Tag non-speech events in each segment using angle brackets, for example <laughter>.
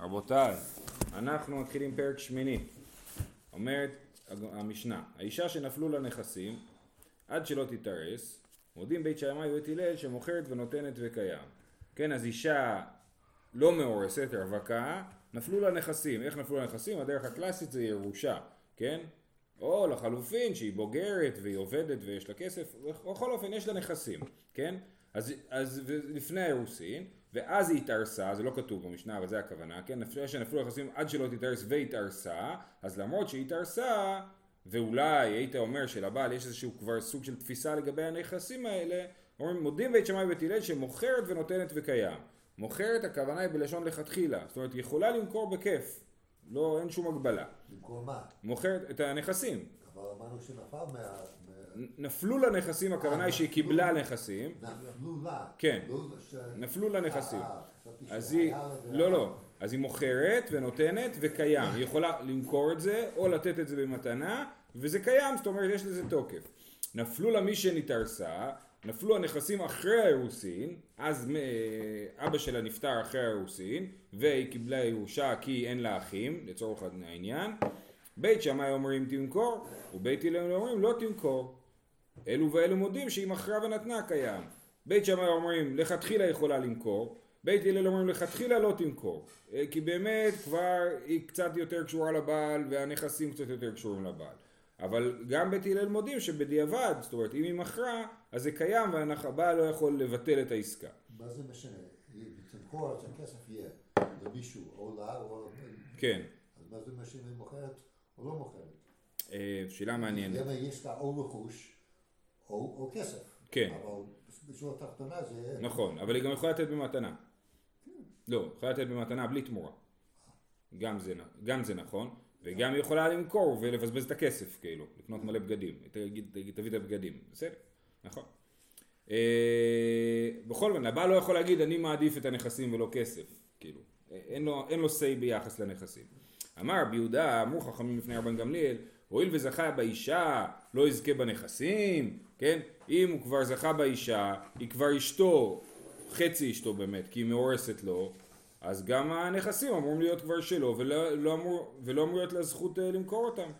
רבותיי, אנחנו מתחילים פרק שמיני. אומרת המשנה, האישה שנפלו לה נכסים, עד שלא תתארס, מודים בית שמאי ובית הלל שמוכרת ונותנת וקיים. כן, אז אישה לא מאורסת, רווקה, נפלו לה נכסים. איך נפלו לה נכסים? הדרך הקלאסית זה ירושה, כן? או לחלופין שהיא בוגרת והיא עובדת ויש לה כסף, בכל אופן יש לה נכסים, כן? אז, אז לפני האירוסין, ואז היא התארסה, זה לא כתוב במשנה אבל זה הכוונה, כן? לפני שנפלו יחסים עד שלא תתארס והתארסה, אז למרות שהיא התארסה, ואולי היית אומר שלבעל יש איזשהו כבר סוג של תפיסה לגבי הנכסים האלה, אומרים מודים בית שמאי ובית הלל שמוכרת ונותנת וקיים. מוכרת הכוונה היא בלשון לכתחילה, זאת אומרת היא יכולה למכור בכיף, לא, אין שום הגבלה. למכור מה? מוכרת את הנכסים. אבל אמרנו שנפל מה... נפלו לה נכסים, הכוונה היא שהיא קיבלה נכסים. נפלו לה. כן. לא נפלו לה נכסים. אה, אה, חשבתי אז היא, לה לא לא, אז היא מוכרת ונותנת וקיים, היא יכולה למכור את זה או לתת את זה במתנה וזה קיים, זאת אומרת יש לזה תוקף. נפלו לה מי שנתארסה, נפלו הנכסים אחרי האירוסין, אז אבא שלה נפטר אחרי האירוסין והיא קיבלה ירושה כי אין לה אחים, לצורך העניין. בית שמאי אומרים תמכור ובית הלל אומרים לא תמכור. אלו ואלו מודים שהיא מכרה ונתנה קיים. בית שמאי אומרים לכתחילה יכולה למכור, בית הלל אומרים לכתחילה לא תמכור. אה, כי באמת כבר היא קצת יותר קשורה לבעל והנכסים קצת יותר קשורים לבעל. אבל גם בית הלל מודים שבדיעבד, זאת אומרת אם היא מכרה, אז זה קיים והבעל לא יכול לבטל את העסקה. מה זה משנה? תמכור אז הכסף יהיה למישהו, או לה או... כן, אז מה זה משנה אם היא מוכרת או לא מוכרת? אה, שאלה מעניינת. למה יש לה או רכוש או או כסף. כן. אבל בשורה התחתונה זה... נכון, אבל היא גם יכולה לתת במתנה. לא, יכולה לתת במתנה בלי תמורה. גם זה, גם זה נכון, וגם היא יכולה למכור ולבזבז את הכסף, כאילו, לקנות מלא בגדים. תגיד, תביא את הבגדים, בסדר, נכון. אה, בכל זאת, הבעל לא יכול להגיד אני מעדיף את הנכסים ולא כסף, כאילו, אה, אין לו, אין לו say ביחס לנכסים. אמר רבי יהודה, אמרו חכמים לפני רבן גמליאל, הואיל וזכה באישה, לא יזכה בנכסים, כן? אם הוא כבר זכה באישה, היא כבר אשתו, חצי אשתו באמת, כי היא מאורסת לו, אז גם הנכסים אמורים להיות כבר שלו, ולא, לא אמור, ולא אמור להיות לה זכות אה, למכור אותם.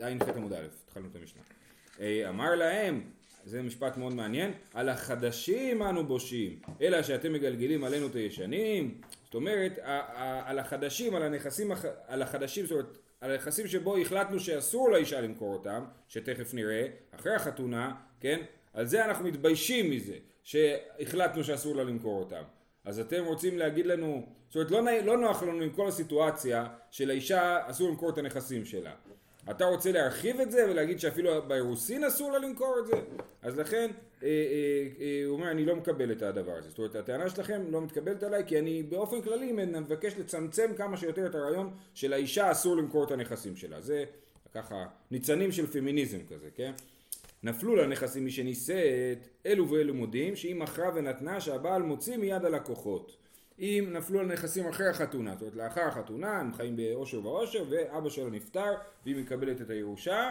ע"ח עמוד א', התחלנו את המשנה. אה, אמר להם, זה משפט מאוד מעניין, על החדשים אנו בושים, אלא שאתם מגלגלים עלינו את הישנים, זאת אומרת, על החדשים, על הנכסים, על החדשים, זאת אומרת, על הנכסים שבו החלטנו שאסור לאישה למכור אותם, שתכף נראה, אחרי החתונה, כן, על זה אנחנו מתביישים מזה, שהחלטנו שאסור לה למכור אותם. אז אתם רוצים להגיד לנו, זאת אומרת לא, לא נוח לנו עם כל הסיטואציה שלאישה אסור למכור את הנכסים שלה. אתה רוצה להרחיב את זה ולהגיד שאפילו באירוסין אסור לה למכור את זה? אז לכן אה, אה, אה, הוא אומר אני לא מקבל את הדבר הזה. זאת אומרת הטענה שלכם לא מתקבלת עליי כי אני באופן כללי מבקש לצמצם כמה שיותר את הרעיון שלאישה אסור למכור את הנכסים שלה. זה ככה ניצנים של פמיניזם כזה, כן? נפלו לנכסים מי שנישאת, אלו ואלו מודים שהיא מכרה ונתנה שהבעל מוציא מיד הלקוחות. אם נפלו על נכסים אחרי החתונה, זאת אומרת לאחר החתונה הם חיים באושר ואושר ואבא שלו נפטר והיא מקבלת את הירושה,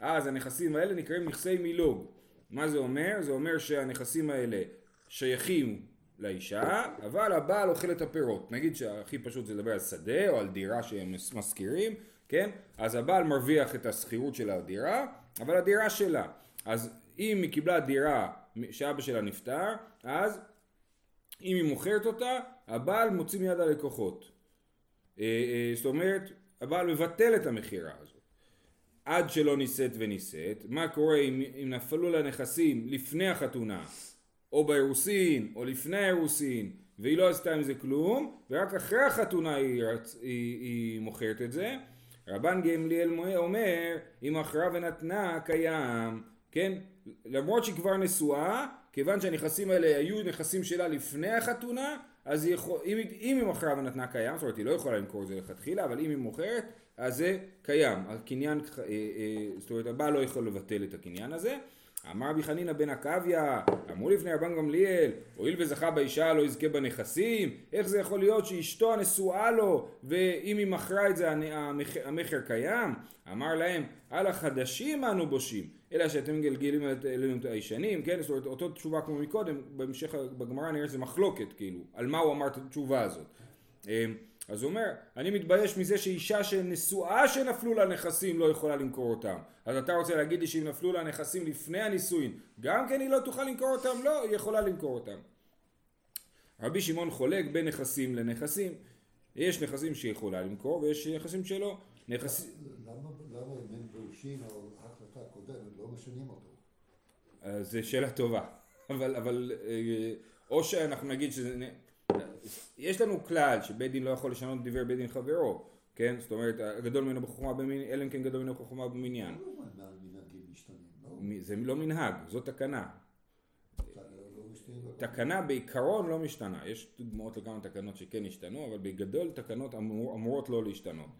אז הנכסים האלה נקראים נכסי מילוג. מה זה אומר? זה אומר שהנכסים האלה שייכים לאישה, אבל הבעל אוכל את הפירות. נגיד שהכי פשוט זה לדבר על שדה או על דירה שהם משכירים, כן? אז הבעל מרוויח את השכירות של הדירה, אבל הדירה שלה. אז אם היא קיבלה דירה שאבא שלה נפטר, אז אם היא מוכרת אותה, הבעל מוציא מיד הלקוחות. אה, אה, זאת אומרת, הבעל מבטל את המכירה הזאת. עד שלא נישאת ונישאת, מה קורה אם, אם נפלו לה נכסים לפני החתונה, או באירוסין, או לפני האירוסין, והיא לא עשתה עם זה כלום, ורק אחרי החתונה היא, רצ... היא, היא מוכרת את זה. רבן גמליאל אומר, אם מכרה ונתנה קיים, כן? למרות שהיא כבר נשואה, כיוון שהנכסים האלה היו נכסים שלה לפני החתונה, אז היא יכול, אם, אם היא מכרה ונתנה קיים, זאת אומרת היא לא יכולה למכור את זה לכתחילה, אבל אם היא מוכרת, אז זה קיים. הקניין, אה, אה, זאת אומרת הבעל לא יכול לבטל את הקניין הזה. אמר רבי חנינא בן עקביא, אמרו לפני רבן גמליאל, הואיל וזכה באישה לא יזכה בנכסים, איך זה יכול להיות שאשתו הנשואה לו, ואם היא מכרה את זה המכר קיים? אמר להם, על החדשים אנו בושים, אלא שאתם מגלגלים אלינו את הישנים, כן? זאת אומרת, אותו תשובה כמו מקודם, בהמשך בגמרא נראה שזה מחלוקת, כאילו, על מה הוא אמר את התשובה הזאת. אז הוא אומר, אני מתבייש מזה שאישה שנשואה שנפלו לה נכסים לא יכולה למכור אותם. אז אתה רוצה להגיד לי שאם נפלו לה נכסים לפני הנישואין, גם כן היא לא תוכל למכור אותם? לא, היא יכולה למכור אותם. רבי שמעון חולק בין נכסים לנכסים. יש נכסים שהיא יכולה למכור ויש נכסים שלא. נכס... למה למה אם אין גירושין או החלטה קודמת לא משנים אותו? זו שאלה טובה. <laughs> אבל, אבל אה, או שאנחנו נגיד שזה... יש לנו כלל שבית דין לא יכול לשנות דברי בית דין חברו, כן? זאת אומרת, הגדול ממנו בחוכמה במניין, אלא אם כן גדול ממנו בחוכמה במניין. לא לא? זה לא מנהג, זו תקנה. תקנה בעיקרון לא משתנה, יש דוגמאות לכמה תקנות שכן השתנו, אבל בגדול תקנות אמור, אמורות לא להשתנות.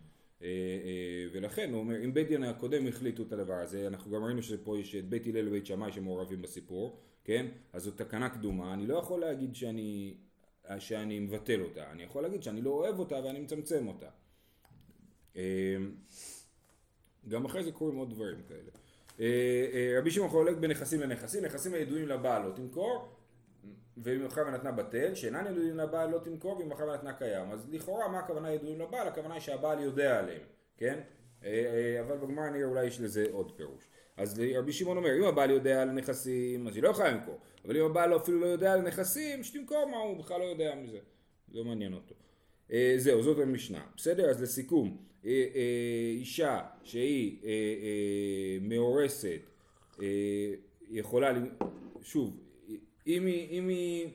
אה, אה, ולכן הוא אומר, אם בית דין הקודם החליטו את הדבר הזה, אנחנו גם ראינו שפה יש את בית הלל ובית שמאי שמעורבים בסיפור, כן? אז זו תקנה קדומה, אני לא יכול להגיד שאני, שאני מבטל אותה, אני יכול להגיד שאני לא אוהב אותה ואני מצמצם אותה. אה, גם אחרי זה קורים עוד דברים כאלה. אה, אה, רבי שמעון חולק בין נכסים לנכסים, נכסים הידועים לבעל לא תמכור, ואם מכרה ונתנה בטל, שאינן ידועים לבעל לא תמכור, ואם מכרה ונתנה קיים. אז לכאורה מה הכוונה ידועים לבעל? הכוונה היא שהבעל יודע עליהם, כן? אה, אה, אבל בגמרא נראה אולי יש לזה עוד פירוש. אז רבי שמעון אומר, אם הבעל יודע על נכסים, אז היא לא יכולה למכור. אבל אם הבעל אפילו לא יודע על נכסים, שתמכור מה הוא בכלל לא יודע מזה. לא מעניין אותו. אה, זהו, זאת המשנה. בסדר? אז לסיכום, אישה שהיא מאורסת, יכולה, שוב, אם היא, אם היא,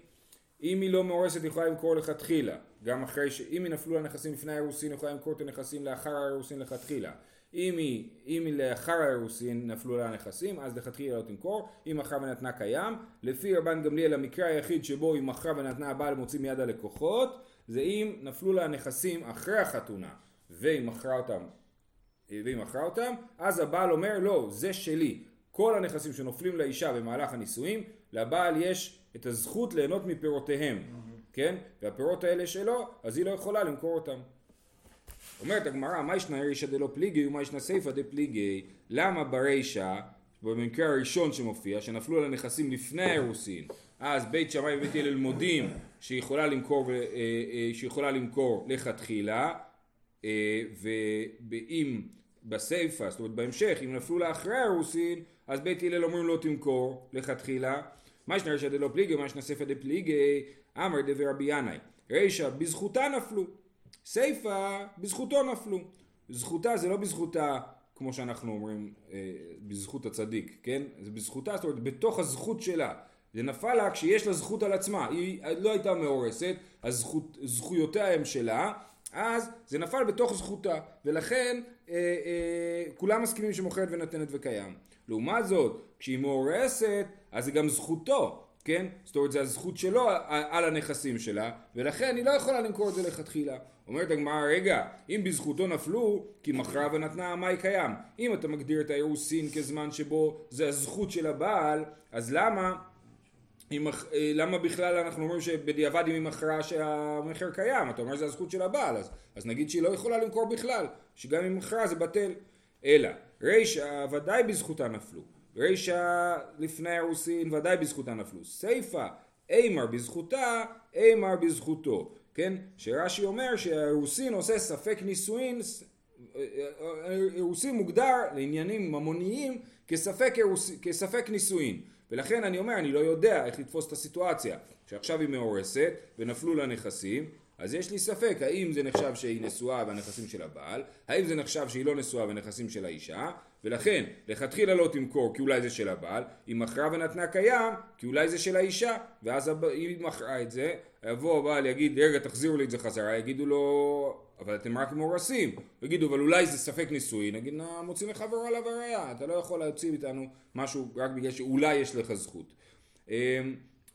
אם היא לא מאורסת היא יכולה למכור לכתחילה, גם אחרי ש... אם היא נפלו לה נכסים לפני האירוסין, יכולה למכור את הנכסים לאחר האירוסין לכתחילה. אם היא, אם היא לאחר האירוסין נפלו לה נכסים, אז לכתחילה לא תמכור. אם מכרה ונתנה קיים, לפי רבן גמליאל המקרה היחיד שבו היא מכרה ונתנה הבעל מוציא מיד הלקוחות, זה אם נפלו לה נכסים אחרי החתונה, והיא מכרה אותם והיא מכרה אותם, אז הבעל אומר לא, זה שלי. כל הנכסים שנופלים לאישה במהלך הנישואים, לבעל יש את הזכות ליהנות מפירותיהם, כן? והפירות האלה שלו, אז היא לא יכולה למכור אותם. אומרת הגמרא, מה ישנה רישא דלא פליגי ומה ישנה סיפא דפליגי? למה ברישא, במקרה הראשון שמופיע, שנפלו על הנכסים לפני האירוסין, אז בית שמאי ובית הלל מודים שהיא יכולה למכור, אה, אה, שהיא יכולה למכור לכתחילה, אה, ואם בסיפא, זאת אומרת בהמשך, אם נפלו לה אחרי האירוסין, אז בית הלל אומרים לא תמכור לכתחילה. מה ישנה רישא דלא פליגי, מה ישנה סיפא דפליגי, אמר דבר רבי ינאי, רישא בזכותה נפלו, סיפא בזכותו נפלו. זכותה זה לא בזכותה כמו שאנחנו אומרים אה, בזכות הצדיק, כן? זה בזכותה, זאת אומרת בתוך הזכות שלה. זה נפל לה כשיש לה זכות על עצמה, היא לא הייתה מאורסת, אז זכות, זכויותיה הם שלה, אז זה נפל בתוך זכותה, ולכן אה, אה, כולם מסכימים שמוכרת ונותנת וקיים. לעומת זאת, כשהיא מאורסת, אז זה גם זכותו, כן? זאת אומרת, זה הזכות שלו על- הנכסים שלה, ולכן היא לא יכולה למכור את זה לכתחילה. אומרת הגמרא, רגע, אם בזכותו נפלו, כי מכרה ונתנה, מה היא קיים? אם אתה מגדיר את האירוסין כזמן שבו זה הזכות של הבעל, אז למה מח- אה, למה בכלל אנחנו אומרים שבדיעבד אם היא מכרה שהמכר קיים, אתה אומר שזה הזכות של הבעל, אז, אז נגיד שהיא לא יכולה למכור בכלל, שגם אם מכרה זה בטל. אלא, רישא ודאי בזכותה נפלו, רישא לפני האירוסין ודאי בזכותה נפלו, סיפא אימר בזכותה, אימר בזכותו, כן? שרש"י אומר שהאירוסין עושה ספק נישואין, אירוסין מוגדר לעניינים ממוניים כספק, אירוס, כספק נישואין. ולכן אני אומר, אני לא יודע איך לתפוס את הסיטואציה. שעכשיו היא מאורסת ונפלו לה נכסים, אז יש לי ספק האם זה נחשב שהיא נשואה והנכסים של הבעל, האם זה נחשב שהיא לא נשואה והנכסים של האישה, ולכן לכתחילה לא תמכור כי אולי זה של הבעל, היא מכרה ונתנה קיים כי אולי זה של האישה, ואז היא מכרה את זה, יבוא הבעל יגיד רגע תחזירו לי את זה חזרה, יגידו לו אבל אתם רק מאורסים, יגידו אבל אולי זה ספק נישואי, נגיד "נה, מוציא מחברו עליו הראייה, אתה לא יכול להוציא מאיתנו משהו רק בגלל שאולי יש לך זכות. אמ,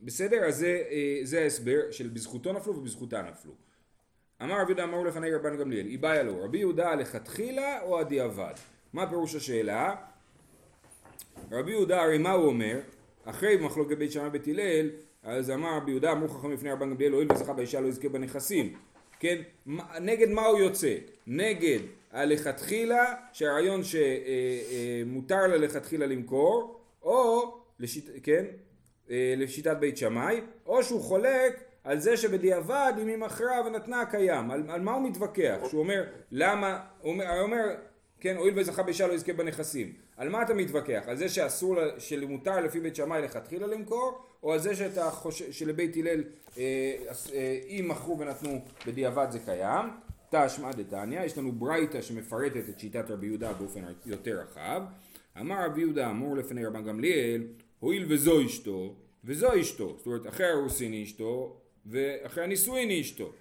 בסדר, אז זה, אה, זה ההסבר של בזכותו נפלו ובזכותה נפלו. אמר רבי יהודה אמרו לפני רבן גמליאל, איבאיה לו, רבי יהודה לכתחילה או הדיעבד? מה פירוש השאלה? רבי יהודה הרי מה הוא אומר? אחרי מחלוקת בית שמאי בית הלל, אז אמר רבי יהודה אמרו חכמים לפני רבן גמליאל, הואיל וזכה באישה לא יזכה בנכסים. כן? נגד מה הוא יוצא? נגד הלכתחילה, שהרעיון שמותר לה לכתחילה למכור, או, לשיט, כן? אה, לשיטת בית שמאי, או שהוא חולק על זה שבדיעבד אם היא מכרה ונתנה קיים, על, על מה הוא מתווכח? שהוא אומר למה, הוא אומר כן, הואיל וזכה באישה לא יזכה בנכסים. על מה אתה מתווכח? על זה שאסור, שמותר לפי בית שמאי לכתחילה למכור, או על זה שאתה חושב, שלבית הלל אה, אה, אם מכרו ונתנו בדיעבד זה קיים? תשמע דתניא, יש לנו ברייתא שמפרטת את שיטת רבי יהודה באופן יותר רחב. אמר רבי יהודה אמור לפני רבן גמליאל, הואיל וזו אשתו, וזו אשתו, זאת אומרת אחרי הרוסין אשתו, ואחרי הנישואין אשתו.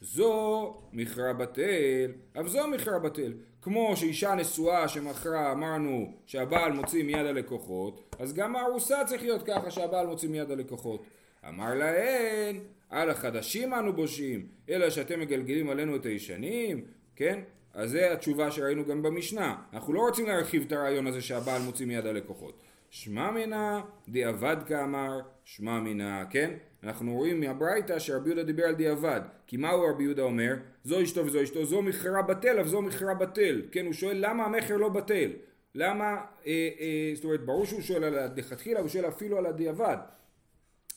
זו מכרה בטל, אף זו מכרה בטל. כמו שאישה נשואה שמכרה אמרנו שהבעל מוציא מיד הלקוחות, אז גם הארוסה צריך להיות ככה שהבעל מוציא מיד הלקוחות. אמר להן, על החדשים אנו בושים, אלא שאתם מגלגלים עלינו את הישנים, כן? אז זה התשובה שראינו גם במשנה. אנחנו לא רוצים להרחיב את הרעיון הזה שהבעל מוציא מיד הלקוחות. שמע מינא דיעבד כאמר, שמע מינא, כן? אנחנו רואים מהברייתא שרבי יהודה דיבר על דיעבד. כי מהו רבי יהודה אומר? זו אשתו וזו אשתו, זו מכרה בטל, אף זו מכרה בטל. כן, הוא שואל למה המכר לא בטל? למה, אה, אה, זאת אומרת, ברור שהוא שואל על הדחתחילה, הוא שואל אפילו על הדיעבד.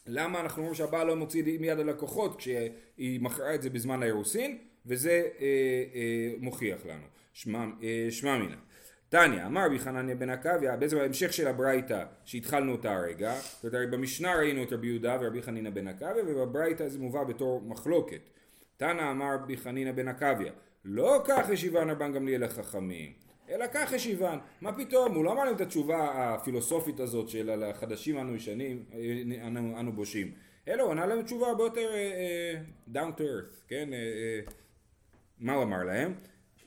למה אנחנו אומרים שהבעל לא מוציא מיד הלקוחות כשהיא מכרה את זה בזמן האירוסין? וזה אה, אה, מוכיח לנו. שמע אה, מינא. תניא, אמר רבי חנניה בן עקביא, בעצם ההמשך של הברייתא שהתחלנו אותה הרגע, זאת אומרת במשנה ראינו את רבי יהודה ורבי חנינא בן עקביא ובברייתא זה מובא בתור מחלוקת. תנא אמר רבי חנינא בן עקביא, לא כך השיבן רבן גמליאל החכמים, אלא כך השיבן. מה פתאום, הוא לא אמר להם את התשובה הפילוסופית הזאת של החדשים אנו ישנים, אנו, אנו בושים, אלא הוא ענה להם תשובה הרבה יותר uh, down to earth, כן? Uh, uh, מה הוא אמר להם?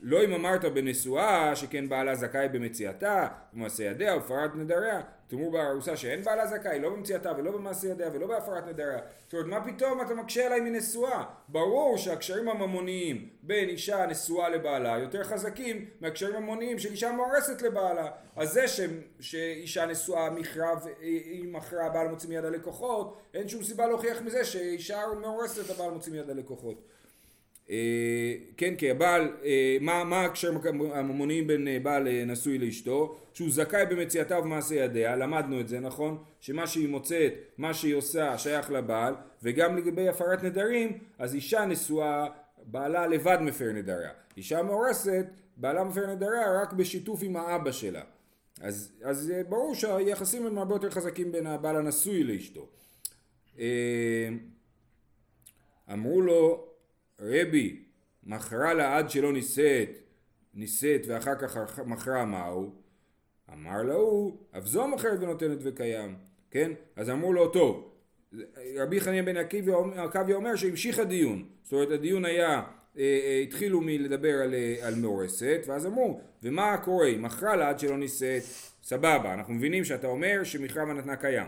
לא אם אמרת בנשואה שכן בעלה זכאי במציאתה, במעשה ידיה ופרת נדריה, תאמרו בארוסה שאין בעלה זכאי, לא במציאתה ולא במעשה ידיה ולא בהפרת נדריה. זאת אומרת, מה פתאום אתה מקשה עליי מנשואה? ברור שהקשרים הממוניים בין אישה נשואה לבעלה יותר חזקים מהקשרים הממוניים של אישה מאורסת לבעלה. אז זה ש... שאישה נשואה מכרה והיא מכרה הבעל מוציא מיד הלקוחות, אין שום סיבה להוכיח מזה שאישה מאורסת הבעל מוציא מיד הלקוחות. אה, כן, כי הבעל, אה, מה, מה הקשר הממוניים בין אה, בעל נשוי לאשתו? שהוא זכאי במציאתה ובמעשה ידיה, למדנו את זה, נכון? שמה שהיא מוצאת, מה שהיא עושה, שייך לבעל, וגם לגבי הפרת נדרים, אז אישה נשואה, בעלה לבד מפר נדריה. אישה מאורסת, בעלה מפר נדריה רק בשיתוף עם האבא שלה. אז, אז ברור שהיחסים הם הרבה יותר חזקים בין הבעל הנשוי לאשתו. אמרו לו רבי מכרה לה עד שלא נישאת, נישאת ואחר כך מכרה מהו? אמר להוא, אף זו מוכרת ונותנת וקיים, כן? אז אמרו לו, טוב, רבי חנין בן עקביה אומר שהמשיך הדיון, זאת אומרת הדיון היה, אה, אה, התחילו מלדבר על, אה, על מאורסת, ואז אמרו, ומה קורה? מכרה לה עד שלא נישאת, סבבה, אנחנו מבינים שאתה אומר שמכרה ונתנה קיים.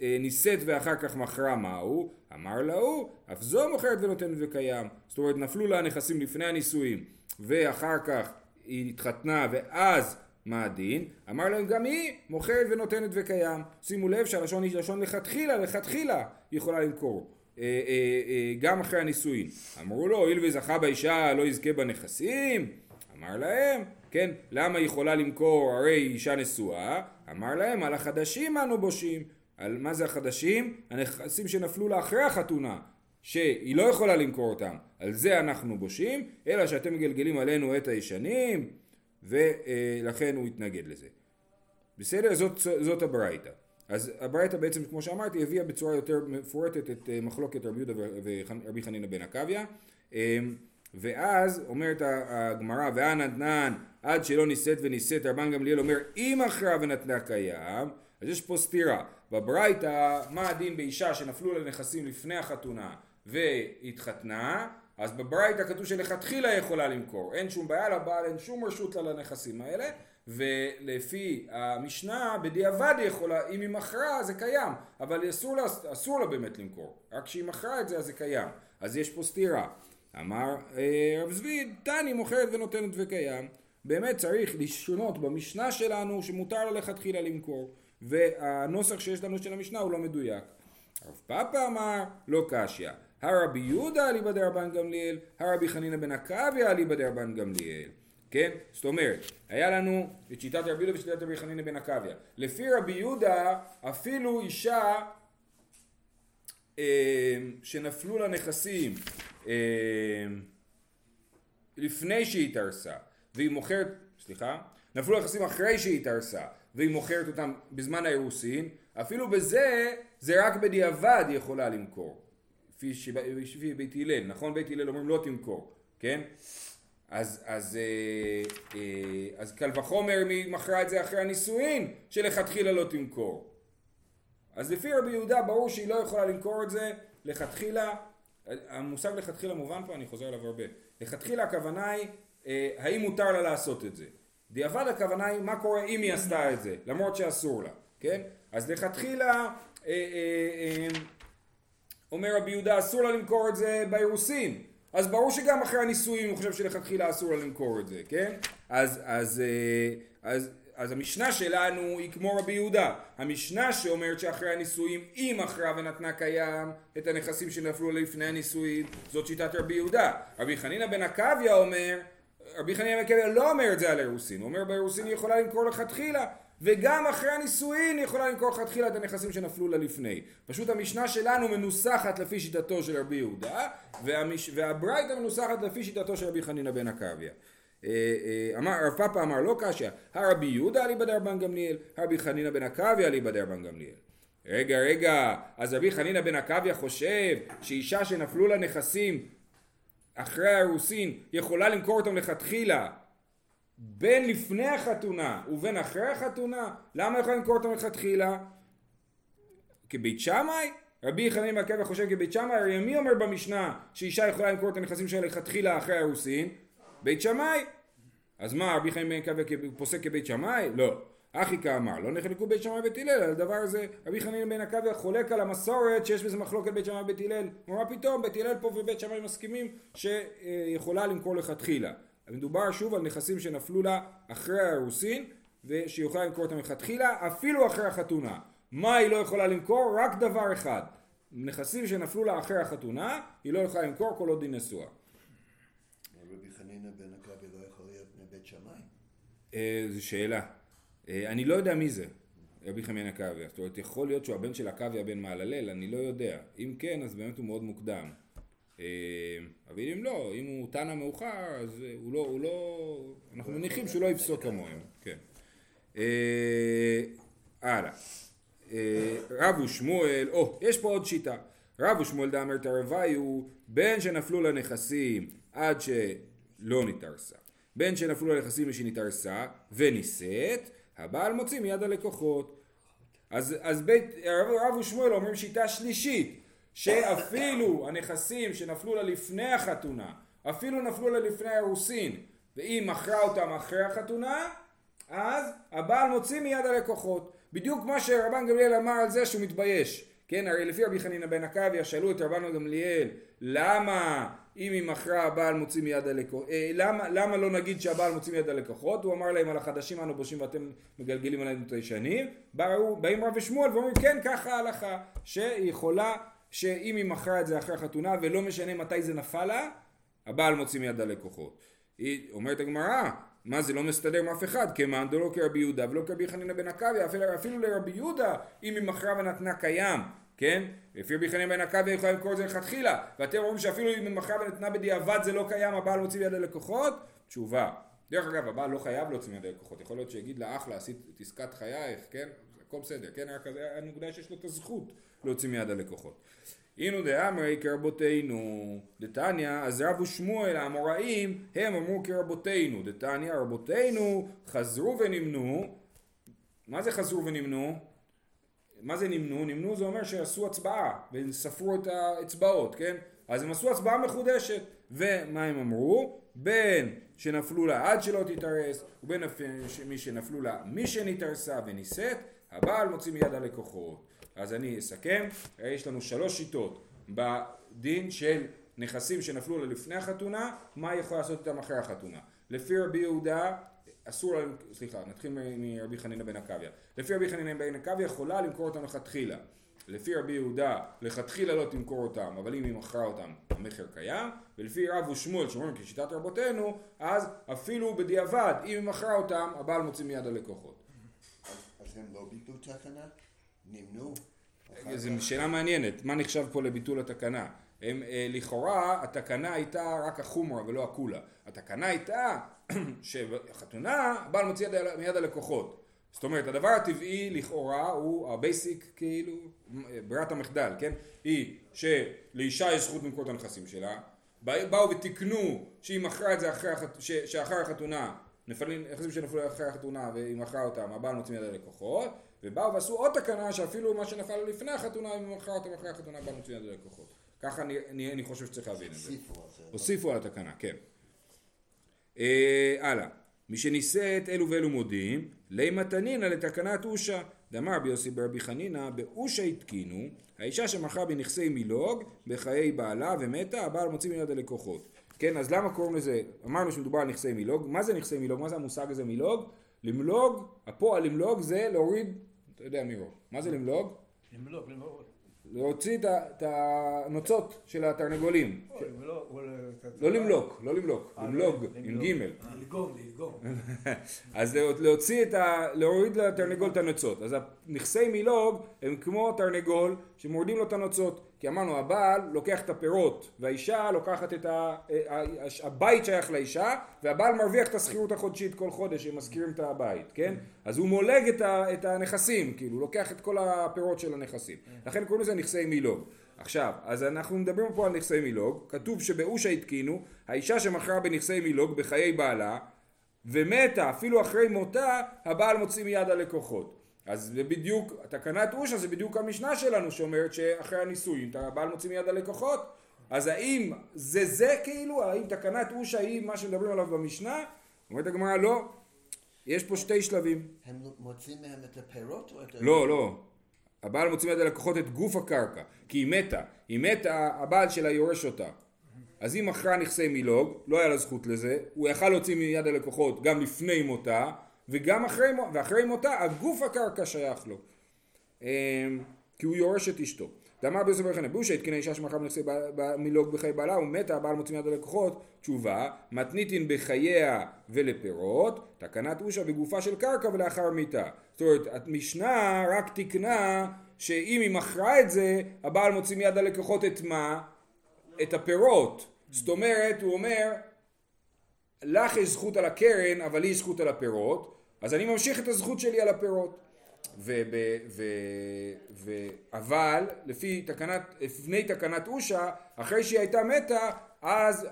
נישאת ואחר כך מכרה מהו? אמר להוא, אף זו מוכרת ונותנת וקיים. זאת אומרת, נפלו לה הנכסים לפני הנישואים, ואחר כך היא התחתנה, ואז מה הדין? אמר להם גם היא מוכרת ונותנת וקיים. שימו לב שהלשון היא לשון לכתחילה, לכתחילה היא יכולה למכור. אה, אה, גם אחרי הנישואין. אמרו לו, הואיל וזכה באישה לא יזכה בנכסים? אמר להם, כן, למה היא יכולה למכור הרי אישה נשואה? אמר להם, על החדשים אנו בושים. על מה זה החדשים? הנכסים שנפלו לה אחרי החתונה, שהיא לא יכולה למכור אותם, על זה אנחנו בושים, אלא שאתם מגלגלים עלינו את הישנים, ולכן הוא התנגד לזה. בסדר? זאת, זאת הברייתא. אז הברייתא בעצם, כמו שאמרתי, הביאה בצורה יותר מפורטת את אה, מחלוקת רבי יהודה ורבי חנינא בן עקביא. אמ, ואז אומרת הגמרא, והנתנן עד שלא נישאת ונישאת, רבן גמליאל אומר, אם אחרה ונתנה קיים, אז יש פה סתירה. בברייתא, מה הדין באישה שנפלו לה נכסים לפני החתונה והתחתנה, אז בברייתא כתוב שלכתחילה יכולה למכור. אין שום בעיה לבעל, אין שום רשות לה לנכסים האלה, ולפי המשנה, בדיעבד היא יכולה, אם היא מכרה זה קיים, אבל אסור לה, אסור לה באמת למכור. רק כשהיא מכרה את זה אז זה קיים. אז יש פה סתירה. אמר אה, רב זביד, תני מוכרת ונותנת וקיים. באמת צריך לשונות במשנה שלנו שמותר לה לכתחילה למכור. והנוסח שיש לנו של המשנה הוא לא מדויק. הרב פאפה אמר לא קשיא. הרבי יהודה אליבא דרבן גמליאל, הרבי חנינא בן עקביא אליבא דרבן גמליאל. כן? זאת אומרת, היה לנו את שיטת רבי יהודה ושיטת רבי חנינא בן עקביא. לפי רבי יהודה, אפילו אישה אה, שנפלו לה נכסים אה, לפני שהיא התארסה, והיא מוכרת, סליחה, נפלו לה נכסים אחרי שהיא התארסה, והיא מוכרת אותם בזמן האירוסין, אפילו בזה, זה רק בדיעבד היא יכולה למכור. לפי בית הלל, נכון? בית הלל אומרים לא תמכור, כן? אז, אז, אה, אה, אז קל וחומר אם היא מכרה את זה אחרי הנישואין, שלכתחילה לא תמכור. אז לפי רבי יהודה ברור שהיא לא יכולה למכור את זה לכתחילה, המושג לכתחילה מובן פה, אני חוזר עליו הרבה. לכתחילה הכוונה היא, אה, האם מותר לה לעשות את זה. דיעבד הכוונה היא מה קורה אם היא עשתה את זה, למרות שאסור לה, כן? אז לכתחילה, אה, אה, אה, אומר רבי יהודה אסור לה למכור את זה באירוסין. אז ברור שגם אחרי הנישואים הוא חושב שלכתחילה אסור לה למכור את זה, כן? אז, אז, אז, אז המשנה שלנו היא כמו רבי יהודה. המשנה שאומרת שאחרי הנישואים היא מכרה ונתנה קיים את הנכסים שנפלו לפני הנישואים, זאת שיטת רבי יהודה. רבי חנינא בן עקביה אומר, רבי חנינא בן עקביה לא אומר את זה על אירוסין, הוא אומר באירוסין היא יכולה למכור לכתחילה. וגם אחרי הנישואין היא יכולה למכור לכתחילה את הנכסים שנפלו לה לפני. פשוט המשנה שלנו מנוסחת לפי שיטתו של רבי יהודה, והמש... והברייתא מנוסחת לפי שיטתו של רבי חנינא בן עקביה. אה, אה, אמר, רב פאפא אמר לא קשיא, הרבי יהודה אליבא דרבן גמליאל, הרבי חנינא בן עקביה אליבא דרבן גמליאל. רגע, רגע, אז רבי חנינא בן עקביה חושב שאישה שנפלו לה נכסים אחרי האירוסין יכולה למכור אותם לכתחילה בין לפני החתונה ובין אחרי החתונה, למה יכולה למכור אותם לכתחילה? כבית שמאי? רבי חנין מעכבא חושב כבית שמאי, הרי מי אומר במשנה שאישה יכולה למכור את הנכסים שלה לכתחילה אחרי האירוסין? בית שמאי. אז מה, רבי חנין מעכבא פוסק כבית שמאי? לא. אחי כאמר, לא נחלקו בית שמאי ובית הלל על הדבר הזה. רבי חנין בן עקביה חולק על המסורת שיש בזה מחלוקת בית שמאי ובית הלל. הוא אומר פתאום, בית הלל פה ובית שמאי מסכימים שיכולה למכור לכתחילה. מדובר שוב על נכסים שנפלו לה אחרי האירוסין ושהיא יכולה למכור אותם מלכתחילה אפילו אחרי החתונה. מה היא לא יכולה למכור? רק דבר אחד. נכסים שנפלו לה אחרי החתונה היא לא יכולה למכור כל עוד היא נשואה. רבי חנינא בן עקבי לא יכול להיות מבית שמאי? אה, זו שאלה. אה, אני לא יודע מי זה. רבי חנינא עקביה. זאת אומרת, יכול להיות שהוא הבן של עקביה בן מעללל, אני לא יודע. אם כן, אז באמת הוא מאוד מוקדם. אה, אבל אם לא, אם הוא תנא מאוחר, אז הוא לא, הוא לא, אנחנו מניחים שהוא לא יפסוק כמוהם, כן. אה, הלאה. אה, רב ושמואל, או, יש פה עוד שיטה. רב ושמואל דאמר תרוויו, בין שנפלו לנכסים עד שלא נתארסה, בין שנפלו לנכסים ושנתארסה ונישאת, הבעל מוציא מיד הלקוחות. אז, אז בית, רב ושמואל אומרים שיטה שלישית, שאפילו הנכסים שנפלו לה לפני החתונה, אפילו נפלו לה לפני האירוסין, והיא מכרה אותם אחרי החתונה, אז הבעל מוציא מיד הלקוחות. בדיוק כמו שרבן גמליאל אמר על זה שהוא מתבייש. כן, הרי לפי רבי חנינא בן עקביה שאלו את רבן גמליאל למה אם היא מכרה הבעל מוציא מיד הלקוחות, אה, למה, למה לא נגיד שהבעל מוציא מיד הלקוחות? הוא אמר להם על החדשים אנו בושים ואתם מגלגלים עלינו את הישנים. באים רב ושמואל ואומרים כן ככה ההלכה שהיא יכולה שאם היא מכרה את זה אחרי החתונה ולא משנה מתי זה נפל לה, הבעל מוציא מיד הלקוחות. היא אומרת הגמרא, מה זה לא מסתדר עם אף אחד, כמאן דלא כרבי יהודה ולא כרבי חנינא בן עקביה, אפילו לרבי יהודה, אם היא מכרה ונתנה קיים, כן? לפי רבי חנינא בן היא יכולה למכור את זה לכתחילה, ואתם אומרים שאפילו אם היא ונתנה בדיעבד זה לא קיים, הבעל מוציא מיד הלקוחות? תשובה. דרך אגב, הבעל לא חייב להוציא מיד הלקוחות, יכול להיות שיגיד לאח עשית את עסקת חייך, כן? הכל בסדר, כן? רק הנקודה שיש לו את הזכות להוציא מיד הלקוחות. אינו דאמרי כרבותינו דתניא, אז רב ושמואל האמוראים הם אמרו כרבותינו, דתניא רבותינו חזרו ונמנו, מה זה חזרו ונמנו? מה זה נמנו? נמנו זה אומר שעשו הצבעה וספרו את האצבעות, כן? אז הם עשו הצבעה מחודשת, ומה הם אמרו? בין שנפלו לה עד שלא תתארס, ובין מי שנפלו לה מי שנתארסה ונישאת, הבעל מוציא מיד הלקוחות. אז אני אסכם, יש לנו שלוש שיטות בדין של נכסים שנפלו לה לפני החתונה, מה היא יכולה לעשות איתם אחרי החתונה. לפי רבי יהודה, אסור להם, סליחה, נתחיל מרבי חנינא בן עקביה. לפי רבי חנינא בן עקביה יכולה למכור אותם לכתחילה. לפי רבי יהודה, לכתחילה לא תמכור אותם, אבל אם היא מכרה אותם, המכר קיים. ולפי רב ושמואל, שאומרים כשיטת רבותינו, אז אפילו בדיעבד, אם היא מכרה אותם, הבעל מוציא מיד הלקוחות. אז הם לא ביטלו תקנה? נמנו? זו שאלה מעניינת, מה נחשב פה לביטול התקנה? הם, אה, לכאורה התקנה הייתה רק החומרה ולא הקולה. התקנה הייתה <clears throat> שבחתונה הבעל מוציא יד, מיד הלקוחות. זאת אומרת הדבר הטבעי לכאורה הוא ה basic כאילו ברירת המחדל, כן? היא שלאישה יש זכות למכור את הנכסים שלה, באו ותיקנו שהיא מכרה את זה אחרי. ש... שאחרי החתונה, נפלים, נכסים שנפלו אחרי החתונה והיא מכרה אותם, הבעל מוציא מיד הלקוחות, ובאו ועשו עוד תקנה שאפילו מה שנפל לפני החתונה, היא מכרה אותם אחרי החתונה, הבעל מוציא מיד הלקוחות. ככה אני, אני, אני חושב שצריך להבין את זה. הוסיפו על התקנה, כן. אה, הלאה. מי שנישאת אלו ואלו מודים, לי מתנינא לתקנת אושה. דאמר ביוסי ברבי חנינא, באושה התקינו, האישה שמכרה בנכסי מילוג, בחיי בעלה ומתה, הבעל מוציא מיד הלקוחות. כן, אז למה קוראים לזה, אמרנו שמדובר על נכסי מילוג, מה זה נכסי מילוג? מה זה המושג הזה מילוג? למלוג, הפועל למלוג זה להוריד, אתה יודע מי הוא, מה זה למלוג? למלוג, למלוג. להוציא את הנוצות של התרנגולים. לא, לא למלוק, לא למלוק, למלוג, עם גימל. ללגום, ללגום. <laughs> אז להוציא את ה... להוריד לתרנגול את הנוצות. אז נכסי מילוג הם כמו תרנגול שמורידים לו את הנוצות. כי אמרנו הבעל לוקח את הפירות והאישה לוקחת את ה... הבית שייך לאישה והבעל מרוויח את השכירות החודשית כל חודש הם מזכירים את הבית, כן? אז הוא מולג את, ה... את הנכסים, כאילו, לוקח את כל הפירות של הנכסים. לכן קוראים לזה נכסי מילוג. עכשיו, אז אנחנו מדברים פה על נכסי מילוג, כתוב שבאושה התקינו, האישה שמכרה בנכסי מילוג בחיי בעלה ומתה אפילו אחרי מותה, הבעל מוציא מיד הלקוחות. אז זה בדיוק, תקנת אושה זה בדיוק המשנה שלנו שאומרת שאחרי הנישואין הבעל מוציא מיד הלקוחות אז האם זה זה כאילו, האם תקנת אושה היא מה שמדברים עליו במשנה? אומרת הגמרא לא, יש פה שתי שלבים. הם מוציאים מהם את הפירות או את ה... לא, לא. הבעל מוציא מיד הלקוחות את גוף הקרקע, כי היא מתה. היא מתה, הבעל שלה יורש אותה. אז היא מכרה נכסי מילוג, לא היה לה זכות לזה, הוא יכל להוציא מיד הלקוחות גם לפני מותה, וגם אחרי, ואחרי מותה הגוף הקרקע שייך לו אמ, כי הוא יורש את אשתו. דאמר ביוסף ברכנה בושה התקינה אישה שמכרה בנכסי מילוג בחיי בעלה ומתה הבעל מוציא מיד הלקוחות תשובה מתניתין בחייה ולפירות תקנת אושה בגופה של קרקע ולאחר מיתה זאת אומרת המשנה רק תיקנה שאם היא מכרה את זה הבעל מוציא מיד הלקוחות את מה? את הפירות זאת אומרת הוא אומר לך יש זכות על הקרן אבל לי יש זכות על הפירות אז אני ממשיך את הזכות שלי על הפירות. וב, ו, ו, אבל לפי תקנת, לפני תקנת אושה, אחרי שהיא הייתה מתה, אז,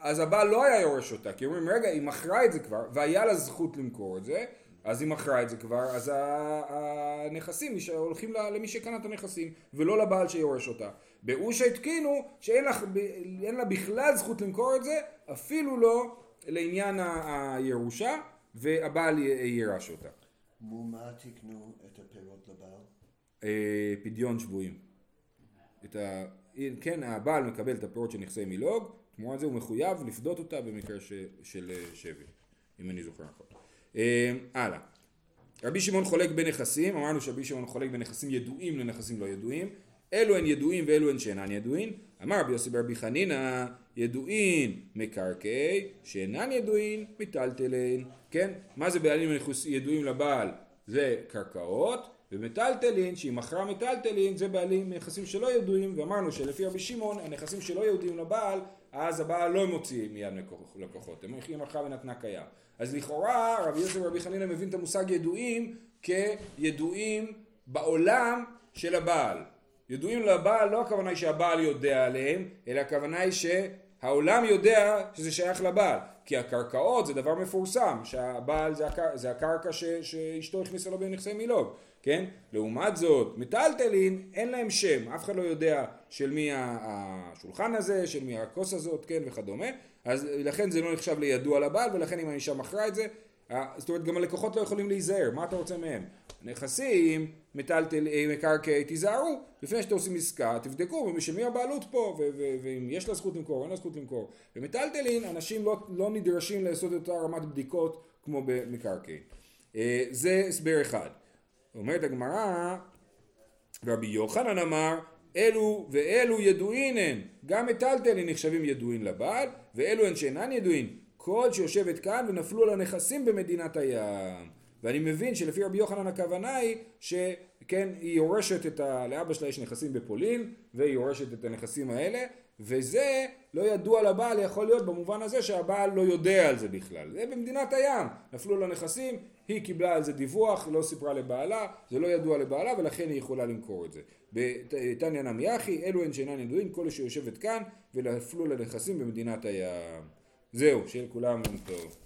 אז הבעל לא היה יורש אותה, כי אומרים רגע היא מכרה את זה כבר, והיה לה זכות למכור את זה, אז היא מכרה את זה כבר, אז הנכסים הולכים למי שקנה את הנכסים, ולא לבעל שיורש אותה. באושה התקינו שאין לה, לה בכלל זכות למכור את זה, אפילו לא לעניין הירושה, והבעל יירש אותה. ממה תקנו את הפירות לבעל? אה, פדיון שבויים. את ה... כן, הבעל מקבל את הפירות של נכסי מילוג, תמורת זה הוא מחויב לפדות אותה במקרה ש... של אה, שבי, אם אני זוכר נכון. אה, הלאה. רבי שמעון חולק בנכסים, אמרנו שרבי שמעון חולק בנכסים ידועים לנכסים לא ידועים, אלו הן ידועים ואלו הן שאינן ידועים. אמר רבי יוסי ברבי חנינא, ידועים מקרקעי, שאינן ידועים מיטלטלין. כן? מה זה בעלים ידועים לבעל? זה קרקעות, ומטלטלין, שהיא מכרה מטלטלין, זה בעלים נכסים שלא ידועים, ואמרנו שלפי רבי שמעון, הנכסים שלא ידועים לבעל, אז הבעל לא מוציא מיד לקוחות, היא מכרה ונתנה קיים. אז לכאורה רבי יוסף ורבי חנינא מבין את המושג ידועים כידועים בעולם של הבעל. ידועים לבעל לא הכוונה היא שהבעל יודע עליהם, אלא הכוונה היא שהעולם יודע שזה שייך לבעל. כי הקרקעות זה דבר מפורסם, שהבעל זה, הקר... זה הקרקע ש... שאשתו הכניסה לו בנכסי מילוג, כן? לעומת זאת, מטלטלין אין להם שם, אף אחד לא יודע של מי השולחן הזה, של מי הכוס הזאת, כן, וכדומה, אז לכן זה לא נחשב לידוע לבעל, ולכן אם האישה מכרה את זה, זאת אומרת גם הלקוחות לא יכולים להיזהר, מה אתה רוצה מהם? נכסים, מטלטל, אה, מקרקעי, תיזהרו, לפני שאתם עושים עסקה, תבדקו של מי הבעלות פה, ואם יש לה זכות למכור, אין לה זכות למכור. במטלטלין אנשים לא, לא נדרשים לעשות את אותה רמת בדיקות כמו במקרקעין. אה, זה הסבר אחד. אומרת הגמרא, רבי יוחנן אמר, אלו ואלו ידועין הן, גם מטלטלין נחשבים ידועין לבעל, ואלו הן שאינן ידועין, כל שיושבת כאן ונפלו על הנכסים במדינת הים. ואני מבין שלפי רבי יוחנן הכוונה היא שכן היא יורשת את ה... לאבא שלה יש נכסים בפולין והיא יורשת את הנכסים האלה וזה לא ידוע לבעל יכול להיות במובן הזה שהבעל לא יודע על זה בכלל. זה במדינת הים נפלו לה נכסים היא קיבלה על זה דיווח לא סיפרה לבעלה זה לא ידוע לבעלה ולכן היא יכולה למכור את זה. בתניא נמי אחי אלו הן שאינן ידועים כל שיושבת כאן ונפלו לה נכסים במדינת הים זהו שיהיה לכולם יום טוב.